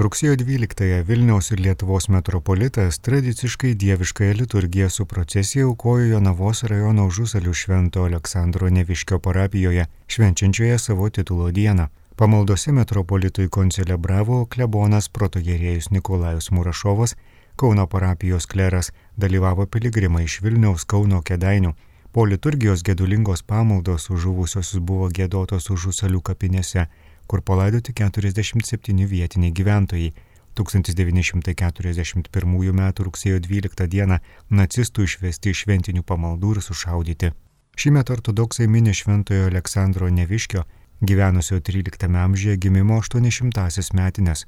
Rugsėjo 12-ąją Vilniaus ir Lietuvos metropolitas tradiciškai dieviškąją liturgiją su procesija aukojo Jonavos rajono Užusalių Švento Aleksandro Neviškio parapijoje, švenčiančioje savo titulo dieną. Pamaldose metropolitui koncelebravo klebonas protogerėjus Nikolajus Murašovas, Kauno parapijos kleras, dalyvavo piligrimai iš Vilniaus, Kauno Kedainių. Po liturgijos gedulingos pamaldos užuvusiosius buvo gėdotos Užusalių kapinėse kur palaidoti 47 vietiniai gyventojai. 1941 m. rugsėjo 12 d. nacistų išvesti iš šventinių pamaldų ir sušaudyti. Šįmet ortodoksai mini šventojo Aleksandro Neviškio, gyvenusio 13 amžiuje gimimo 800-asias metinės.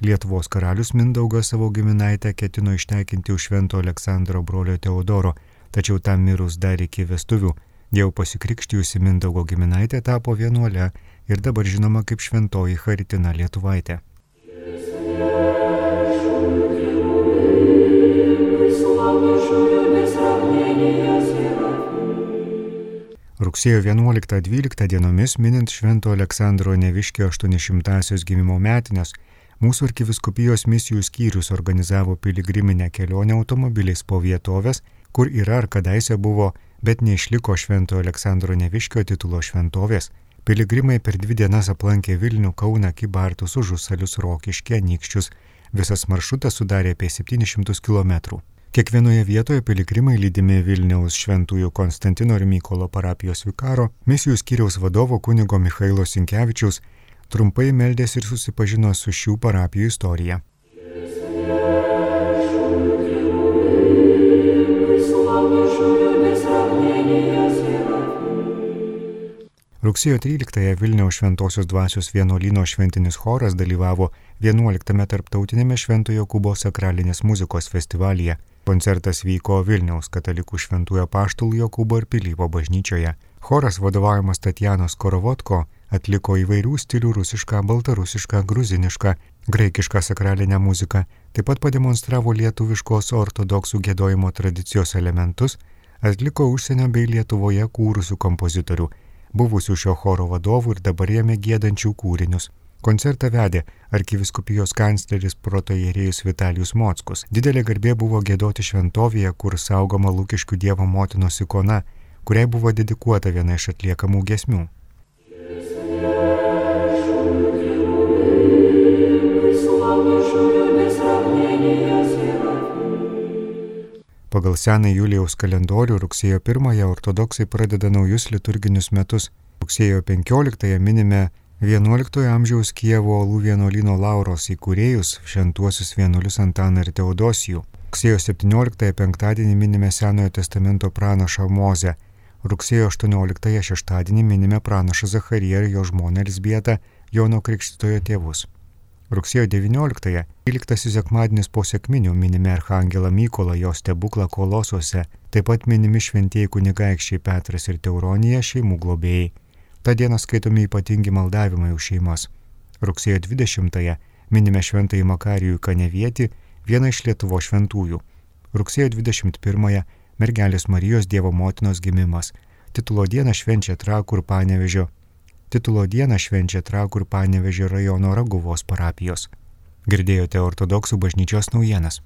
Lietuvos karalius Mindaugas savo giminaitę ketino ištekinti už švento Aleksandro brolio Teodoro, tačiau tam mirus dar iki vestuvių, jau pasikrikštijusi Mindaugo giminaitė tapo vienuolė ir dabar žinoma kaip šventoji Haritina Lietuvaitė. Rugsėjo 11-12 dienomis minint Švento Aleksandro Neviškio 800-asios gimimo metinės, mūsų arkiviskupijos misijų skyrius organizavo piligriminę kelionę automobiliais po vietovės, kur yra ar kadaise buvo, bet neišliko Švento Aleksandro Neviškio titulo šventovės Piligrimai per dvi dienas aplankė Vilnių, Kauną, Kybartus, Užusalius, Rokiškė, Nykščius. Visas maršrutas sudarė apie 700 km. Kiekvienoje vietoje piligrimai lydimi Vilniaus šventųjų Konstantino ir Mykolo parapijos vikaro, misijų skyriaus vadovo kunigo Mikhailo Sinkevičiaus, trumpai meldėsi ir susipažino su šių parapijų istorija. Rugsėjo 13-ąją Vilniaus Šventojios dvasios vienuolino šventinis choras dalyvavo 11-ame tarptautinėme Šventojo Kubo sakralinės muzikos festivalyje. Koncertas vyko Vilniaus katalikų Šventojo Paštul Jokūbo ir Pilypo bažnyčioje. Choras vadovaujamas Tatjanos Korovotko atliko įvairių stilių rusišką, baltarusišką, gruzinišką, graikišką sakralinę muziką, taip pat pademonstravo lietuviškos ortodoksų gėdojimo tradicijos elementus, atliko užsienio bei Lietuvoje kūrusių kompozitorių buvusių šio choro vadovų ir dabar jame gėdančių kūrinius. Koncertą vedė arkiviskupijos kancleris protojerėjus Vitalijus Mockus. Didelė garbė buvo gėdoti šventovėje, kur saugoma Lūkiškių Dievo motinos ikona, kuriai buvo dedikuota viena iš atliekamų gesmių. Pagal seną Julijaus kalendorių rugsėjo 1-ąją ortodoksai pradeda naujus liturginius metus. Rugsėjo 15-ąją minime 11 amžiaus Kievo olų vienuolino Lauros įkūrėjus šventuosius vienuolius Antaną ir Teodosijų. Rugsėjo 17-ąją penktadienį minime Senojo testamento pranašą Mozę. Rugsėjo 18-ąją šeštadienį minime pranašą Zachariją ir jo žmoną Elsbietą, Jono Krikštitojo tėvus. Rugsėjo 19-ąją, 12 sekmadienis po sėkminių minime Arhangelą Mykolą, jo stebuklą kolosuose, taip pat minimi šventieji kunigaikščiai Petras ir Teuronija šeimų globėjai. Ta diena skaitomi ypatingi maldavimai už šeimas. Rugsėjo 20-ąją minime šventąjį Makarijų Kanevietį, vieną iš Lietuvo šventųjų. Rugsėjo 21-ąją mergelės Marijos Dievo motinos gimimas. Titulo dieną švenčia Trakų ir Panevežio Titulo dieną švenčia Trakų ir Panevežio rajono Raguvos parapijos. Girdėjote ortodoksų bažnyčios naujienas.